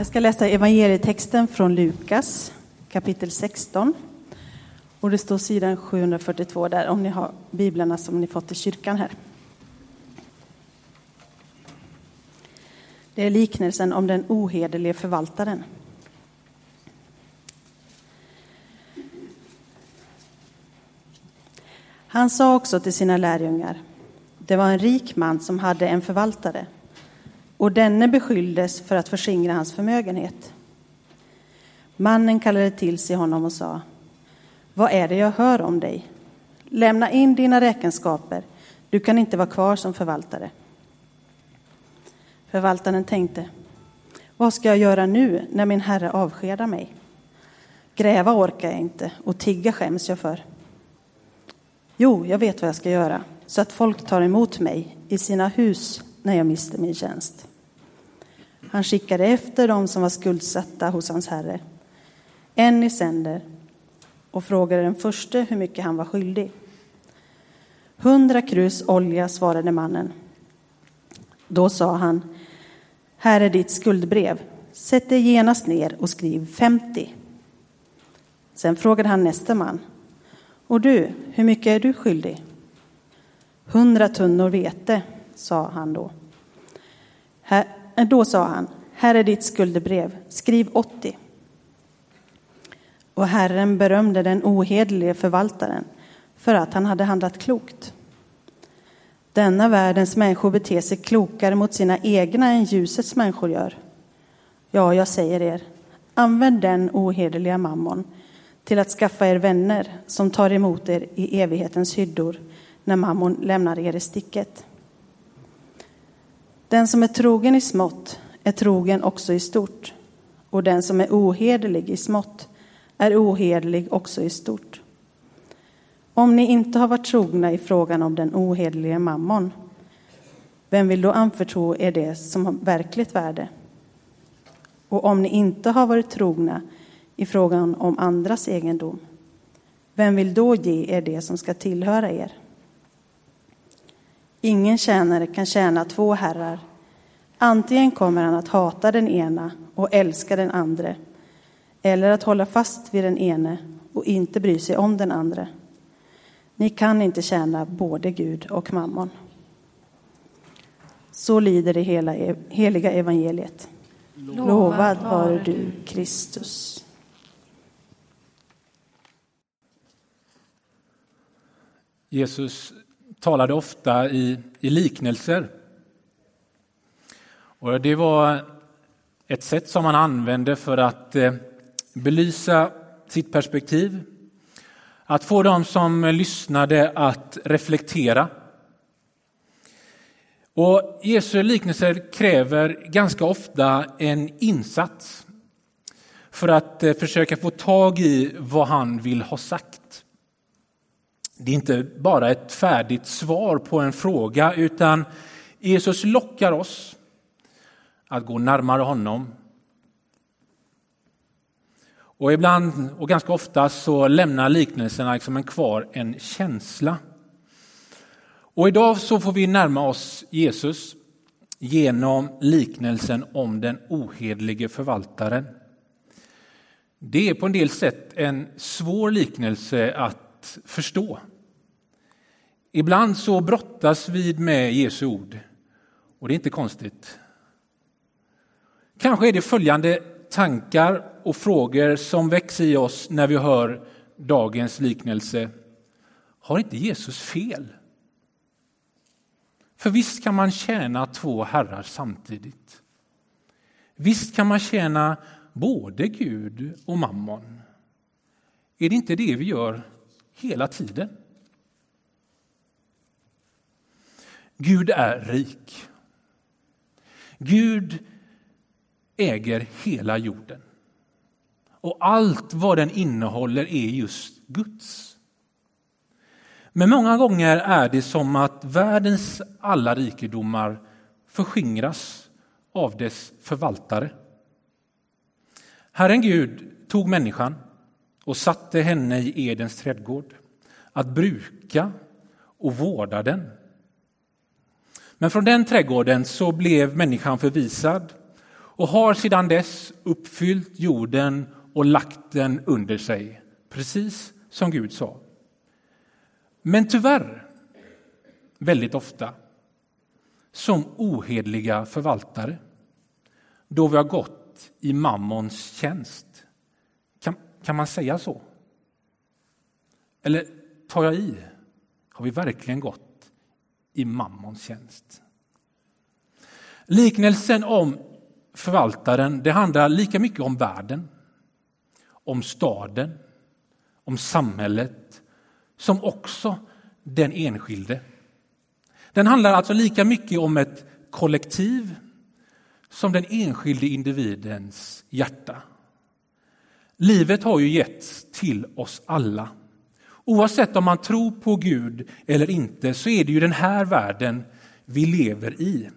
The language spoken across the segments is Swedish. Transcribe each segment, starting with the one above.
Jag ska läsa evangelietexten från Lukas kapitel 16. Och det står sidan 742 där om ni har biblarna som ni fått i kyrkan här. Det är liknelsen om den ohederlige förvaltaren. Han sa också till sina lärjungar, det var en rik man som hade en förvaltare och denne beskylldes för att förskingra hans förmögenhet. Mannen kallade till sig honom och sa, vad är det jag hör om dig? Lämna in dina räkenskaper, du kan inte vara kvar som förvaltare. Förvaltaren tänkte, vad ska jag göra nu när min herre avskedar mig? Gräva orkar jag inte och tigga skäms jag för. Jo, jag vet vad jag ska göra så att folk tar emot mig i sina hus när jag mister min tjänst. Han skickade efter dem som var skuldsatta hos hans herre, en i sänder, och frågade den förste hur mycket han var skyldig. Hundra krus olja, svarade mannen. Då sa han, här är ditt skuldbrev. Sätt dig genast ner och skriv 50. Sen frågade han nästa man. Och du, hur mycket är du skyldig? Hundra tunnor vete, sa han då. Här, Eh, då sa han, här är ditt skuldebrev, skriv 80. Och Herren berömde den ohederlige förvaltaren för att han hade handlat klokt. Denna världens människor beter sig klokare mot sina egna än ljusets människor gör. Ja, jag säger er, använd den ohederliga mammon till att skaffa er vänner som tar emot er i evighetens hyddor när mammon lämnar er i sticket. Den som är trogen i smått är trogen också i stort och den som är ohederlig i smått är ohederlig också i stort. Om ni inte har varit trogna i frågan om den ohederliga mammon, vem vill då anförtro er det som har verkligt värde? Och om ni inte har varit trogna i frågan om andras egendom, vem vill då ge er det som ska tillhöra er? Ingen tjänare kan tjäna två herrar. Antingen kommer han att hata den ena och älska den andra, eller att hålla fast vid den ene och inte bry sig om den andra. Ni kan inte tjäna både Gud och mammon. Så lyder det hela e- heliga evangeliet. Lovad vare du, Kristus. Jesus talade ofta i, i liknelser. Och det var ett sätt som han använde för att eh, belysa sitt perspektiv, att få dem som lyssnade att reflektera. Och Jesu liknelser kräver ganska ofta en insats för att eh, försöka få tag i vad han vill ha sagt. Det är inte bara ett färdigt svar på en fråga utan Jesus lockar oss att gå närmare honom. Och ibland och ganska ofta så lämnar liknelserna liksom en kvar en känsla. Och idag så får vi närma oss Jesus genom liknelsen om den ohedlige förvaltaren. Det är på en del sätt en svår liknelse att förstå. Ibland så brottas vi med Jesu ord och det är inte konstigt. Kanske är det följande tankar och frågor som väcks i oss när vi hör dagens liknelse. Har inte Jesus fel? För visst kan man tjäna två herrar samtidigt. Visst kan man tjäna både Gud och mammon. Är det inte det vi gör hela tiden? Gud är rik. Gud äger hela jorden. Och allt vad den innehåller är just Guds. Men många gånger är det som att världens alla rikedomar förskingras av dess förvaltare. Herren Gud tog människan och satte henne i Edens trädgård att bruka och vårda den men från den trädgården så blev människan förvisad och har sedan dess uppfyllt jorden och lagt den under sig, precis som Gud sa. Men tyvärr, väldigt ofta, som ohedliga förvaltare då vi har gått i mammons tjänst. Kan, man säga så? Eller tar jag i? Har vi verkligen gått i mammons tjänst? Liknelsen om förvaltaren det handlar lika mycket om världen, om staden, om samhället som också den enskilde. Den handlar alltså lika mycket om ett kollektiv som den enskilde individens hjärta. Livet har ju getts till oss alla. Oavsett om man tror på Gud eller inte så är det ju den här världen vi lever i.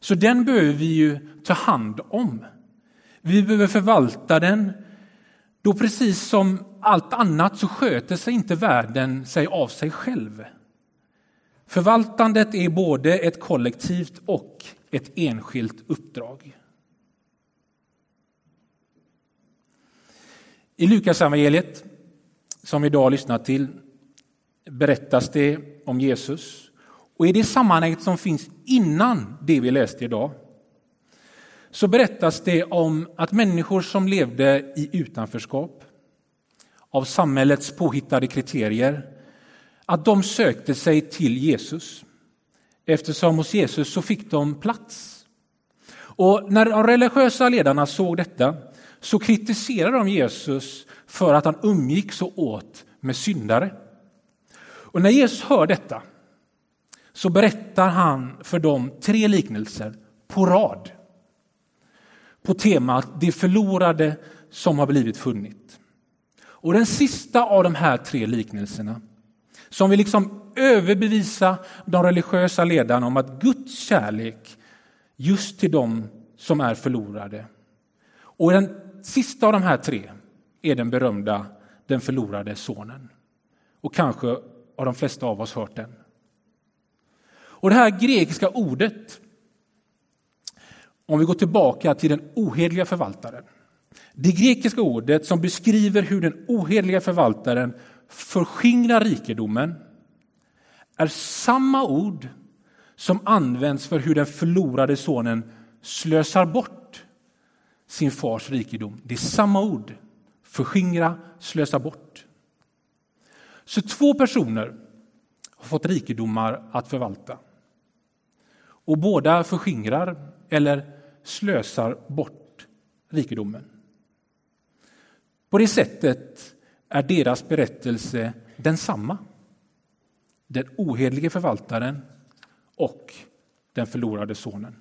Så den behöver vi ju ta hand om. Vi behöver förvalta den. Då precis som allt annat så sköter sig inte världen sig av sig själv. Förvaltandet är både ett kollektivt och ett enskilt uppdrag. I Lukasevangeliet, som vi idag lyssnar till, berättas det om Jesus. Och i det sammanhanget som finns innan det vi läste idag så berättas det om att människor som levde i utanförskap av samhällets påhittade kriterier, att de sökte sig till Jesus. Eftersom hos Jesus så fick de plats. Och när de religiösa ledarna såg detta så kritiserade de Jesus för att han umgicks och åt med syndare. Och när Jesus hör detta så berättar han för dem tre liknelser på rad på temat det förlorade som har blivit funnit. Och den sista av de här tre liknelserna som vill liksom överbevisa de religiösa ledarna om att Guds kärlek just till dem som är förlorade. Och den sista av de här tre är den berömda Den förlorade sonen. Och kanske har de flesta av oss hört den. Och det här grekiska ordet, om vi går tillbaka till den ohedliga förvaltaren. Det grekiska ordet som beskriver hur den ohedliga förvaltaren förskingrar rikedomen är samma ord som används för hur den förlorade sonen slösar bort sin fars rikedom. Det är samma ord. Förskingra, slösa bort. Så två personer har fått rikedomar att förvalta. Och båda förskingrar eller slösar bort rikedomen. På det sättet är deras berättelse densamma. Den ohedlige förvaltaren och den förlorade sonen.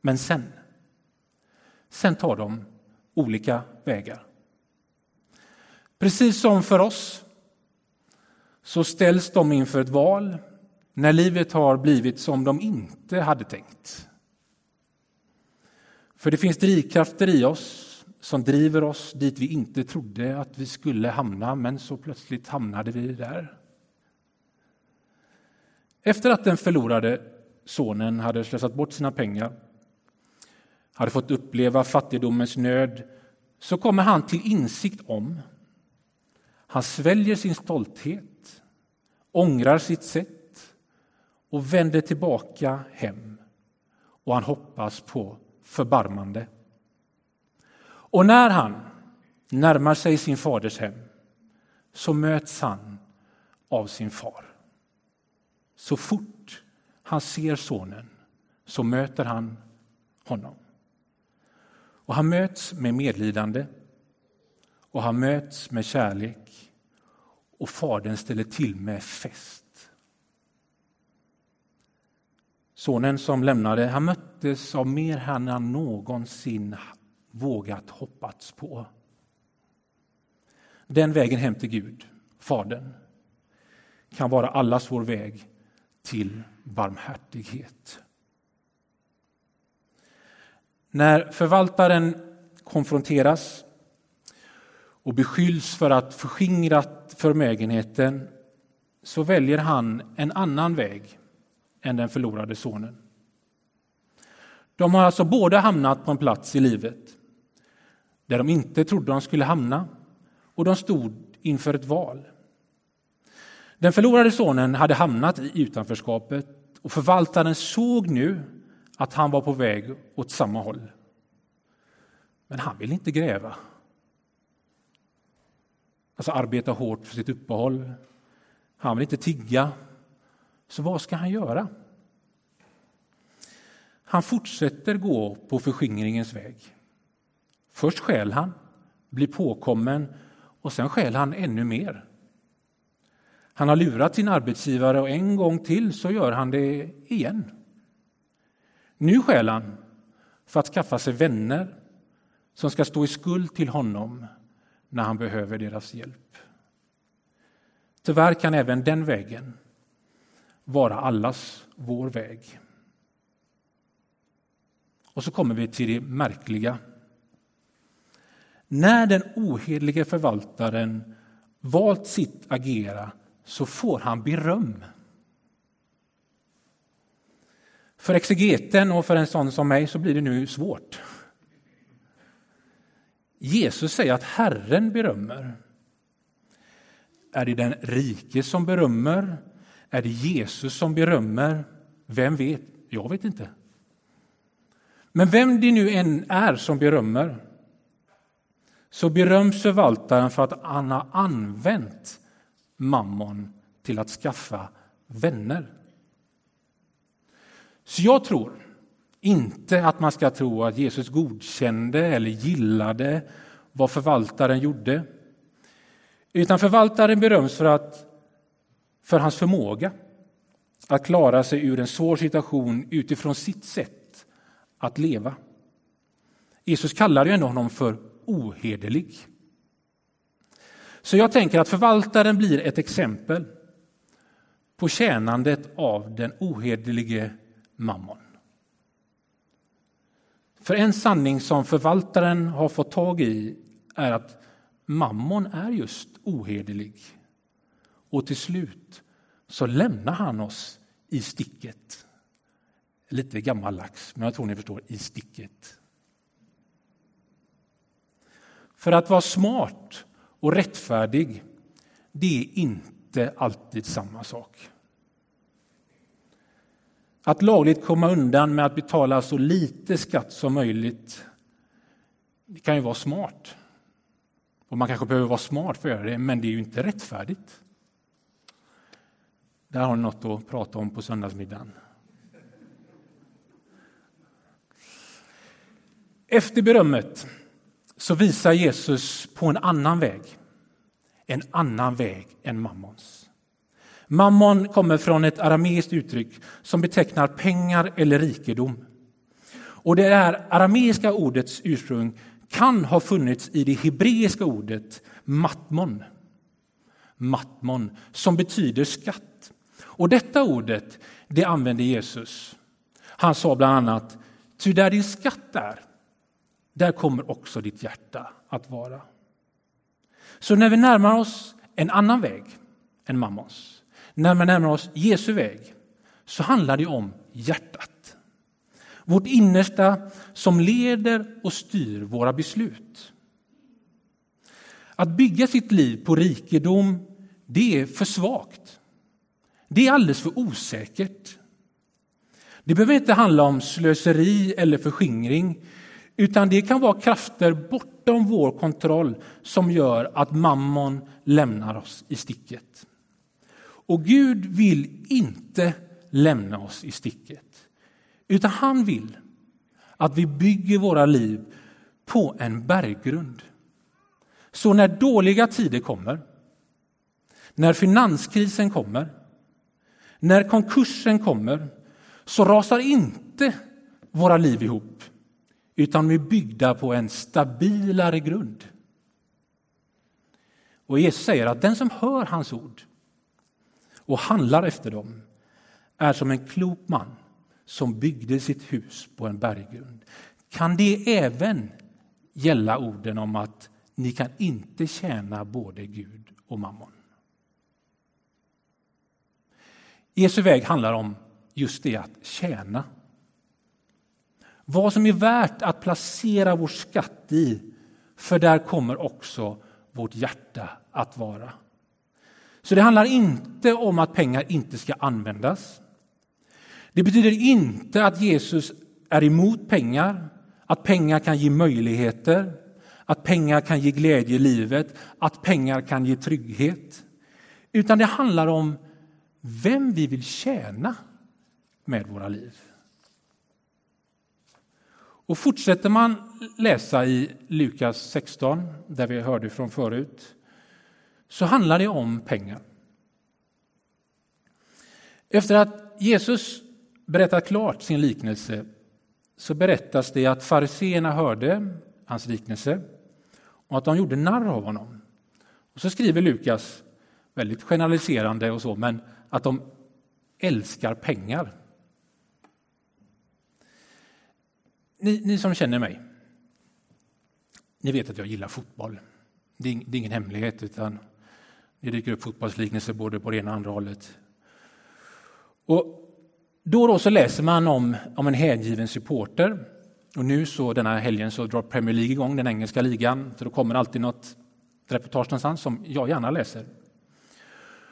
Men sen, sen tar de olika vägar. Precis som för oss så ställs de inför ett val när livet har blivit som de inte hade tänkt. För det finns drivkrafter i oss som driver oss dit vi inte trodde att vi skulle hamna, men så plötsligt hamnade vi där. Efter att den förlorade sonen hade slösat bort sina pengar, hade fått uppleva fattigdomens nöd, så kommer han till insikt om, han sväljer sin stolthet, ångrar sitt sätt och vänder tillbaka hem. Och han hoppas på förbarmande. Och när han närmar sig sin faders hem så möts han av sin far. Så fort han ser sonen så möter han honom. Och han möts med medlidande och han möts med kärlek och fadern ställer till med fest. Sonen som lämnade han möttes av mer än han någonsin vågat hoppats på. Den vägen hem till Gud, Fadern, kan vara allas vår väg till barmhärtighet. När förvaltaren konfronteras och beskylls för att förskingrat förmögenheten så väljer han en annan väg än den förlorade sonen. De har alltså båda hamnat på en plats i livet där de inte trodde de skulle hamna och de stod inför ett val. Den förlorade sonen hade hamnat i utanförskapet och förvaltaren såg nu att han var på väg åt samma håll. Men han ville inte gräva. Alltså arbeta hårt för sitt uppehåll. Han vill inte tigga. Så vad ska han göra? Han fortsätter gå på förskingringens väg. Först skäl han, blir påkommen och sen skäl han ännu mer. Han har lurat sin arbetsgivare och en gång till så gör han det igen. Nu skäl han för att skaffa sig vänner som ska stå i skuld till honom när han behöver deras hjälp. Tyvärr kan även den vägen vara allas vår väg. Och så kommer vi till det märkliga. När den ohederlige förvaltaren valt sitt agera så får han beröm. För exegeten och för en sån som mig så blir det nu svårt. Jesus säger att Herren berömmer. Är det den rike som berömmer? Är det Jesus som berömmer? Vem vet? Jag vet inte. Men vem det nu än är som berömmer så beröms förvaltaren för att han har använt mammon till att skaffa vänner. Så jag tror inte att man ska tro att Jesus godkände eller gillade vad förvaltaren gjorde. Utan förvaltaren beröms för, att, för hans förmåga att klara sig ur en svår situation utifrån sitt sätt att leva. Jesus kallar ju ändå honom för ohederlig. Så jag tänker att förvaltaren blir ett exempel på tjänandet av den ohederlige mammon. För en sanning som förvaltaren har fått tag i är att mammon är just ohederlig. Och till slut så lämnar han oss i sticket. Lite gammal lax, men jag tror ni förstår, i sticket. För att vara smart och rättfärdig, det är inte alltid samma sak. Att lagligt komma undan med att betala så lite skatt som möjligt, det kan ju vara smart. Och man kanske behöver vara smart för att göra det, men det är ju inte rättfärdigt. Där har ni något att prata om på söndagsmiddagen. Efter berömmet så visar Jesus på en annan väg. En annan väg än mammons. Mammon kommer från ett arameiskt uttryck som betecknar pengar eller rikedom. Och det här arameiska ordets ursprung kan ha funnits i det hebreiska ordet matmon. Matmon, som betyder skatt. Och detta ordet det använde Jesus. Han sa bland annat, ty där din skatt är, där kommer också ditt hjärta att vara. Så när vi närmar oss en annan väg än mammons, när vi närmar oss Jesu väg, så handlar det om hjärtat. Vårt innersta som leder och styr våra beslut. Att bygga sitt liv på rikedom, det är för svagt. Det är alldeles för osäkert. Det behöver inte handla om slöseri eller förskingring, utan det kan vara krafter bortom vår kontroll som gör att mammon lämnar oss i sticket. Och Gud vill inte lämna oss i sticket, utan han vill att vi bygger våra liv på en berggrund. Så när dåliga tider kommer, när finanskrisen kommer, när konkursen kommer, så rasar inte våra liv ihop utan de är byggda på en stabilare grund. Och Jesus säger att den som hör hans ord och handlar efter dem är som en klok man som byggde sitt hus på en berggrund. Kan det även gälla orden om att ni kan inte tjäna både Gud och mammon? Jesu väg handlar om just det att tjäna Vad som är värt att placera vår skatt i, för där kommer också vårt hjärta att vara. Så det handlar inte om att pengar inte ska användas. Det betyder inte att Jesus är emot pengar, att pengar kan ge möjligheter, att pengar kan ge glädje i livet, att pengar kan ge trygghet. Utan det handlar om vem vi vill tjäna med våra liv. Och fortsätter man läsa i Lukas 16, där vi hörde från förut, så handlar det om pengar. Efter att Jesus berättat klart sin liknelse så berättas det att fariseerna hörde hans liknelse och att de gjorde narr av honom. Och så skriver Lukas, väldigt generaliserande och så, men att de älskar pengar. Ni, ni som känner mig, ni vet att jag gillar fotboll. Det är, det är ingen hemlighet, utan det dyker upp fotbollsliknelser både på det ena och andra hållet. Och då och då så läser man om, om en hängiven supporter. Och nu så denna helgen så drar Premier League igång, den engelska ligan. Så då kommer alltid något reportage någonstans som jag gärna läser.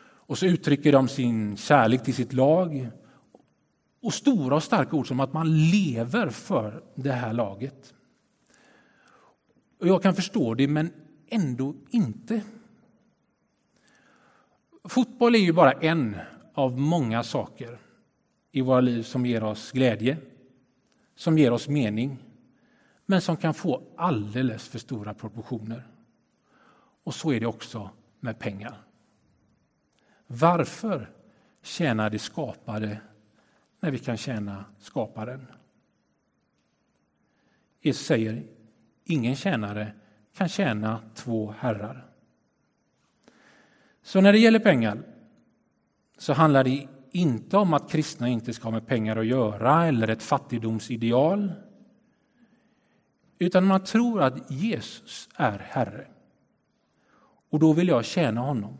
Och så uttrycker de sin kärlek till sitt lag. Och stora och starka ord som att man lever för det här laget. Och jag kan förstå det, men ändå inte. Fotboll är ju bara en av många saker i våra liv som ger oss glädje, som ger oss mening, men som kan få alldeles för stora proportioner. Och så är det också med pengar. Varför tjänar det skapade när vi kan tjäna skaparen? Jesus säger ingen tjänare kan tjäna två herrar. Så när det gäller pengar så handlar det inte om att kristna inte ska ha med pengar att göra eller ett fattigdomsideal. Utan man tror att Jesus är Herre. Och då vill jag tjäna honom.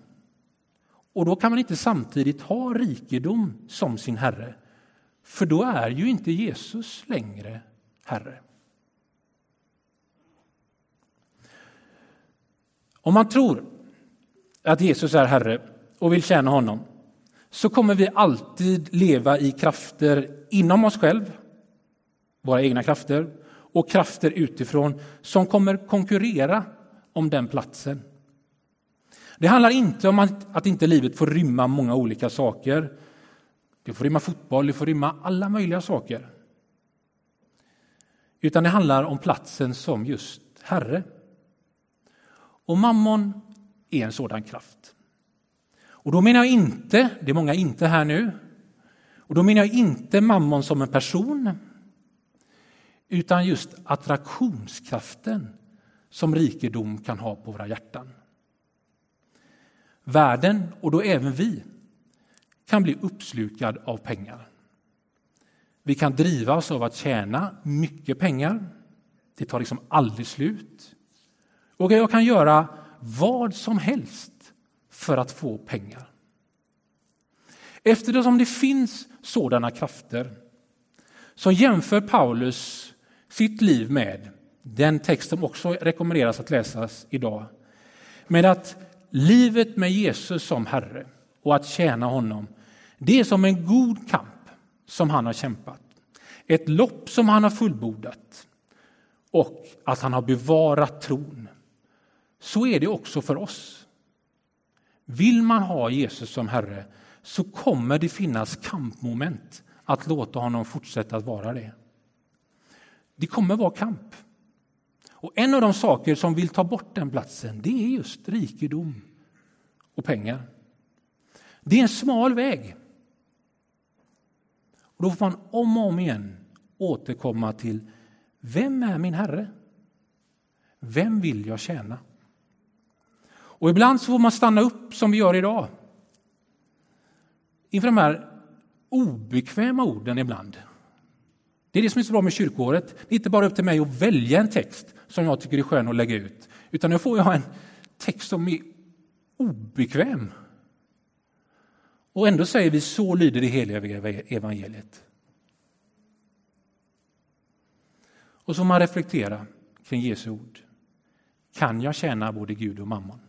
Och då kan man inte samtidigt ha rikedom som sin Herre. För då är ju inte Jesus längre Herre. Om man tror att Jesus är Herre och vill tjäna honom så kommer vi alltid leva i krafter inom oss själva, våra egna krafter, och krafter utifrån som kommer konkurrera om den platsen. Det handlar inte om att, att inte livet får rymma många olika saker. Det får rymma fotboll, det får rymma alla möjliga saker. Utan det handlar om platsen som just Herre. Och mammon är en sådan kraft. Och då menar jag inte, det är många inte här nu, och då menar jag inte mammon som en person, utan just attraktionskraften som rikedom kan ha på våra hjärtan. Världen, och då även vi, kan bli uppslukad av pengar. Vi kan drivas av att tjäna mycket pengar. Det tar liksom aldrig slut. Och jag kan göra vad som helst för att få pengar. Eftersom det finns sådana krafter så jämför Paulus sitt liv med den text som också rekommenderas att läsas idag med att livet med Jesus som Herre och att tjäna honom det är som en god kamp som han har kämpat. Ett lopp som han har fullbordat och att han har bevarat tron. Så är det också för oss. Vill man ha Jesus som Herre så kommer det finnas kampmoment att låta honom fortsätta att vara det. Det kommer vara kamp. Och En av de saker som vill ta bort den platsen det är just rikedom och pengar. Det är en smal väg. Och Då får man om och om igen återkomma till vem är min Herre? Vem vill jag tjäna? Och ibland så får man stanna upp som vi gör idag. Inför de här obekväma orden ibland. Det är det som är så bra med kyrkåret. Det är inte bara upp till mig att välja en text som jag tycker är skön att lägga ut. Utan nu får jag en text som är obekväm. Och ändå säger vi så lyder det heliga evangeliet. Och så man reflektera kring Jesu ord. Kan jag tjäna både Gud och mammon?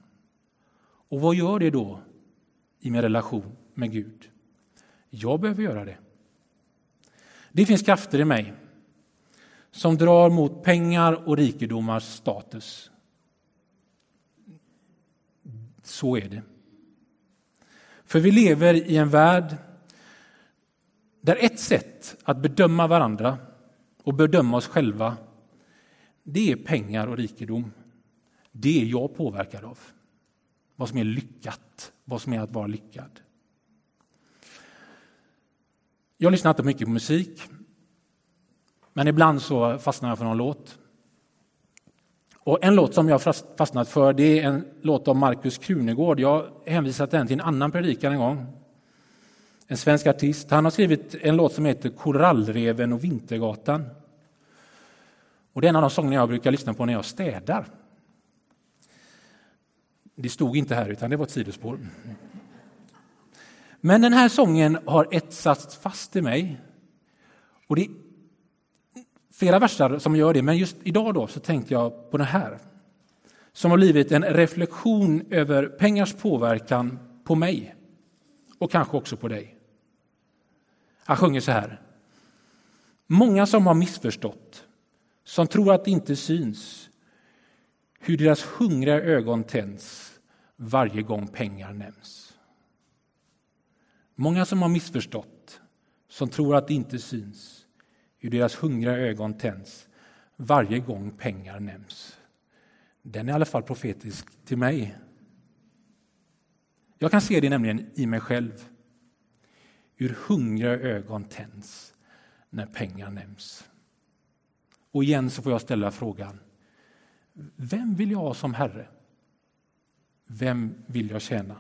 Och vad gör det då i min relation med Gud? Jag behöver göra det. Det finns krafter i mig som drar mot pengar och rikedomars status. Så är det. För vi lever i en värld där ett sätt att bedöma varandra och bedöma oss själva, det är pengar och rikedom. Det är jag påverkad av. Vad som är lyckat, vad som är att vara lyckad. Jag lyssnar inte mycket på musik, men ibland så fastnar jag för någon låt. Och en låt som jag fastnat för det är en låt av Markus Krunegård. Jag har hänvisat den till en annan predikan en gång. En svensk artist. Han har skrivit en låt som heter Korallreven och Vintergatan. Och det är en av de sånger jag brukar lyssna på när jag städar. Det stod inte här, utan det var ett sidospår. Men den här sången har etsats fast i mig. Och det är flera versar som gör det, men just idag då så tänkte jag på den här. Som har blivit en reflektion över pengars påverkan på mig och kanske också på dig. Han sjunger så här. Många som har missförstått, som tror att det inte syns hur deras hungriga ögon tänds varje gång pengar nämns. Många som har missförstått, som tror att det inte syns hur deras hungriga ögon tänds varje gång pengar nämns. Den är i alla fall profetisk till mig. Jag kan se det nämligen i mig själv. Hur hungriga ögon tänds när pengar nämns. Och igen så får jag ställa frågan. Vem vill jag ha som Herre? Vem vill jag tjäna?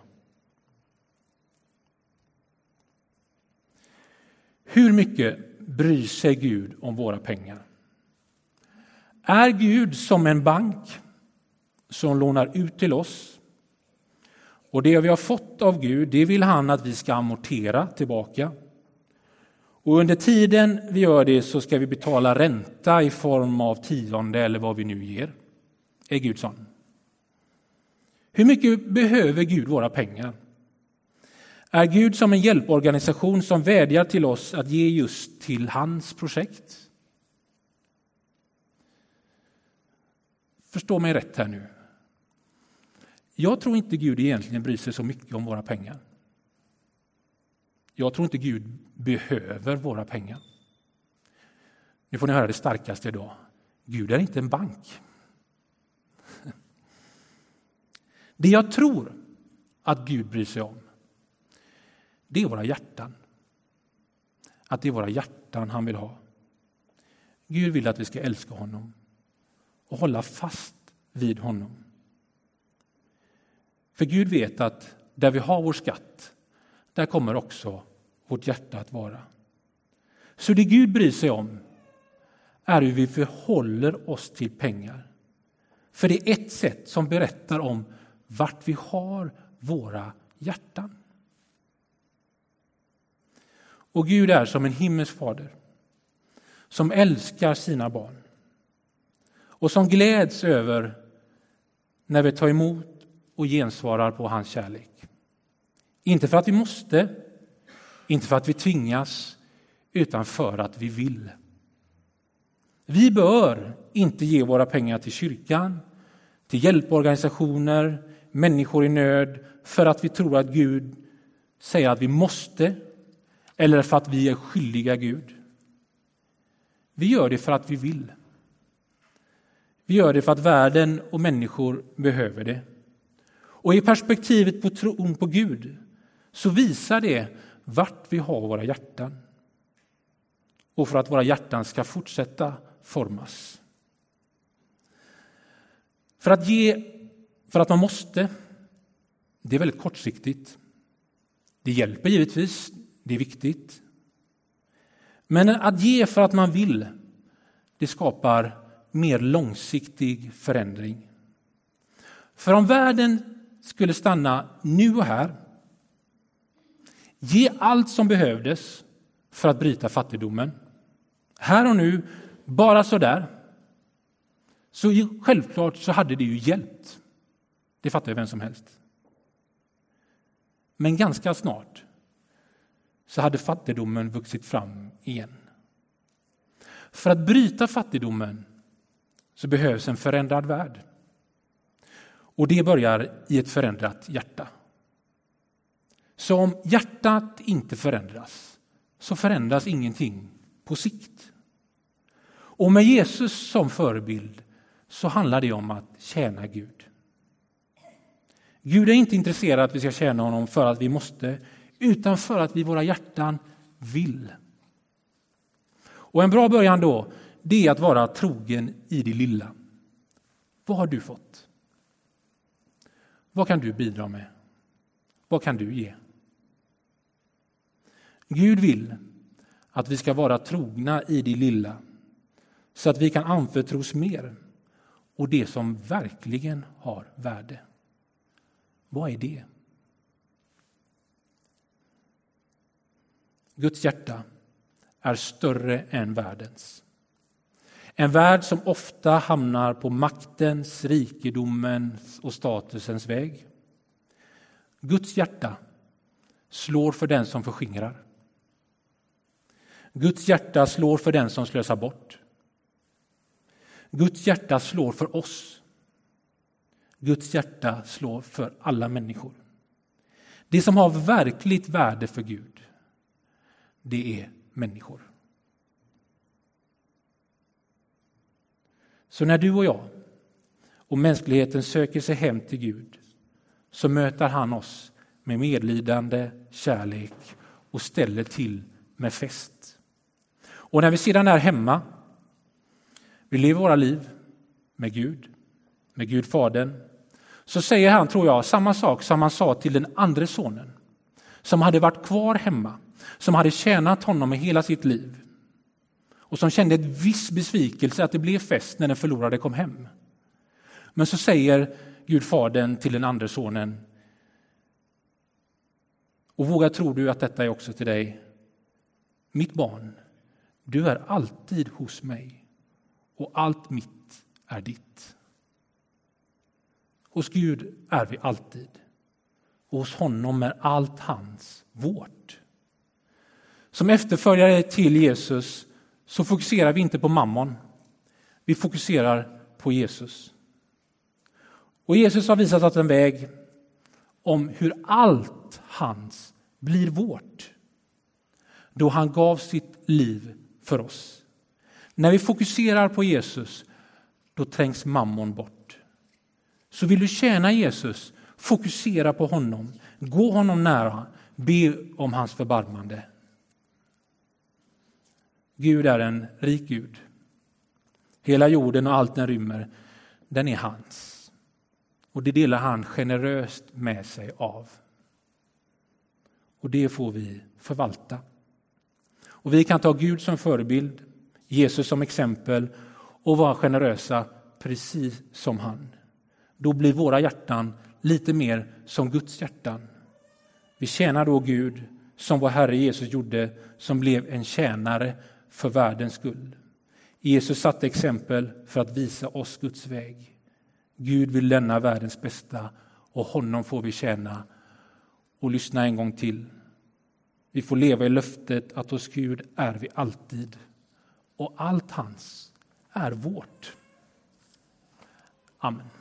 Hur mycket bryr sig Gud om våra pengar? Är Gud som en bank som lånar ut till oss och det vi har fått av Gud, det vill han att vi ska amortera tillbaka. Och under tiden vi gör det så ska vi betala ränta i form av tionde eller vad vi nu ger. Är Gud sån? Hur mycket behöver Gud våra pengar? Är Gud som en hjälporganisation som vädjar till oss att ge just till hans projekt? Förstå mig rätt här nu. Jag tror inte Gud egentligen bryr sig så mycket om våra pengar. Jag tror inte Gud behöver våra pengar. Nu får ni höra det starkaste idag. Gud är inte en bank. Det jag tror att Gud bryr sig om, det är våra hjärtan. Att det är våra hjärtan han vill ha. Gud vill att vi ska älska honom och hålla fast vid honom. För Gud vet att där vi har vår skatt, där kommer också vårt hjärta att vara. Så det Gud bryr sig om är hur vi förhåller oss till pengar. För det är ett sätt som berättar om vart vi har våra hjärtan. Och Gud är som en himmelsk fader som älskar sina barn och som gläds över när vi tar emot och gensvarar på hans kärlek. Inte för att vi måste, inte för att vi tvingas, utan för att vi vill. Vi bör inte ge våra pengar till kyrkan, till hjälporganisationer, människor i nöd för att vi tror att Gud säger att vi måste eller för att vi är skyldiga Gud. Vi gör det för att vi vill. Vi gör det för att världen och människor behöver det. Och i perspektivet på tron på Gud så visar det vart vi har våra hjärtan. Och för att våra hjärtan ska fortsätta formas. För att ge för att man måste, det är väldigt kortsiktigt. Det hjälper givetvis, det är viktigt. Men att ge för att man vill, det skapar mer långsiktig förändring. För om världen skulle stanna nu och här, ge allt som behövdes för att bryta fattigdomen, här och nu, bara så där, Så självklart så hade det ju hjälpt. Det fattar ju vem som helst. Men ganska snart så hade fattigdomen vuxit fram igen. För att bryta fattigdomen så behövs en förändrad värld. Och det börjar i ett förändrat hjärta. Så om hjärtat inte förändras så förändras ingenting på sikt. Och med Jesus som förebild så handlar det om att tjäna Gud. Gud är inte intresserad av att vi ska tjäna honom för att vi måste, utan för att vi i våra hjärtan vill. Och en bra början då, det är att vara trogen i det lilla. Vad har du fått? Vad kan du bidra med? Vad kan du ge? Gud vill att vi ska vara trogna i det lilla så att vi kan anförtros mer och det som verkligen har värde. Vad är det? Guds hjärta är större än världens. En värld som ofta hamnar på maktens, rikedomens och statusens väg. Guds hjärta slår för den som förskingrar. Guds hjärta slår för den som slösar bort. Guds hjärta slår för oss. Guds hjärta slår för alla människor. Det som har verkligt värde för Gud, det är människor. Så när du och jag och mänskligheten söker sig hem till Gud så möter han oss med medlidande, kärlek och ställer till med fest. Och när vi sedan är hemma, vi lever våra liv med Gud, med Gud Fadern, så säger han, tror jag, samma sak som han sa till den andra sonen, som hade varit kvar hemma, som hade tjänat honom i hela sitt liv och som kände ett viss besvikelse att det blev fest när den förlorade kom hem. Men så säger Gud Fadern till den andra sonen, och våga tror du att detta är också till dig, mitt barn, du är alltid hos mig och allt mitt är ditt. Hos Gud är vi alltid och hos honom är allt hans vårt. Som efterföljare till Jesus så fokuserar vi inte på mammon. Vi fokuserar på Jesus. Och Jesus har visat oss en väg om hur allt hans blir vårt. Då han gav sitt liv för oss. När vi fokuserar på Jesus, då trängs mammon bort. Så vill du tjäna Jesus, fokusera på honom, gå honom nära, be om hans förbarmande. Gud är en rik Gud. Hela jorden och allt den rymmer, den är hans. Och det delar han generöst med sig av. Och det får vi förvalta. Och vi kan ta Gud som förebild, Jesus som exempel och vara generösa precis som han. Då blir våra hjärtan lite mer som Guds hjärtan. Vi tjänar då Gud som vår Herre Jesus gjorde, som blev en tjänare för världens skull. Jesus satte exempel för att visa oss Guds väg. Gud vill lämna världens bästa och honom får vi tjäna. Och lyssna en gång till. Vi får leva i löftet att hos Gud är vi alltid och allt hans är vårt. Amen.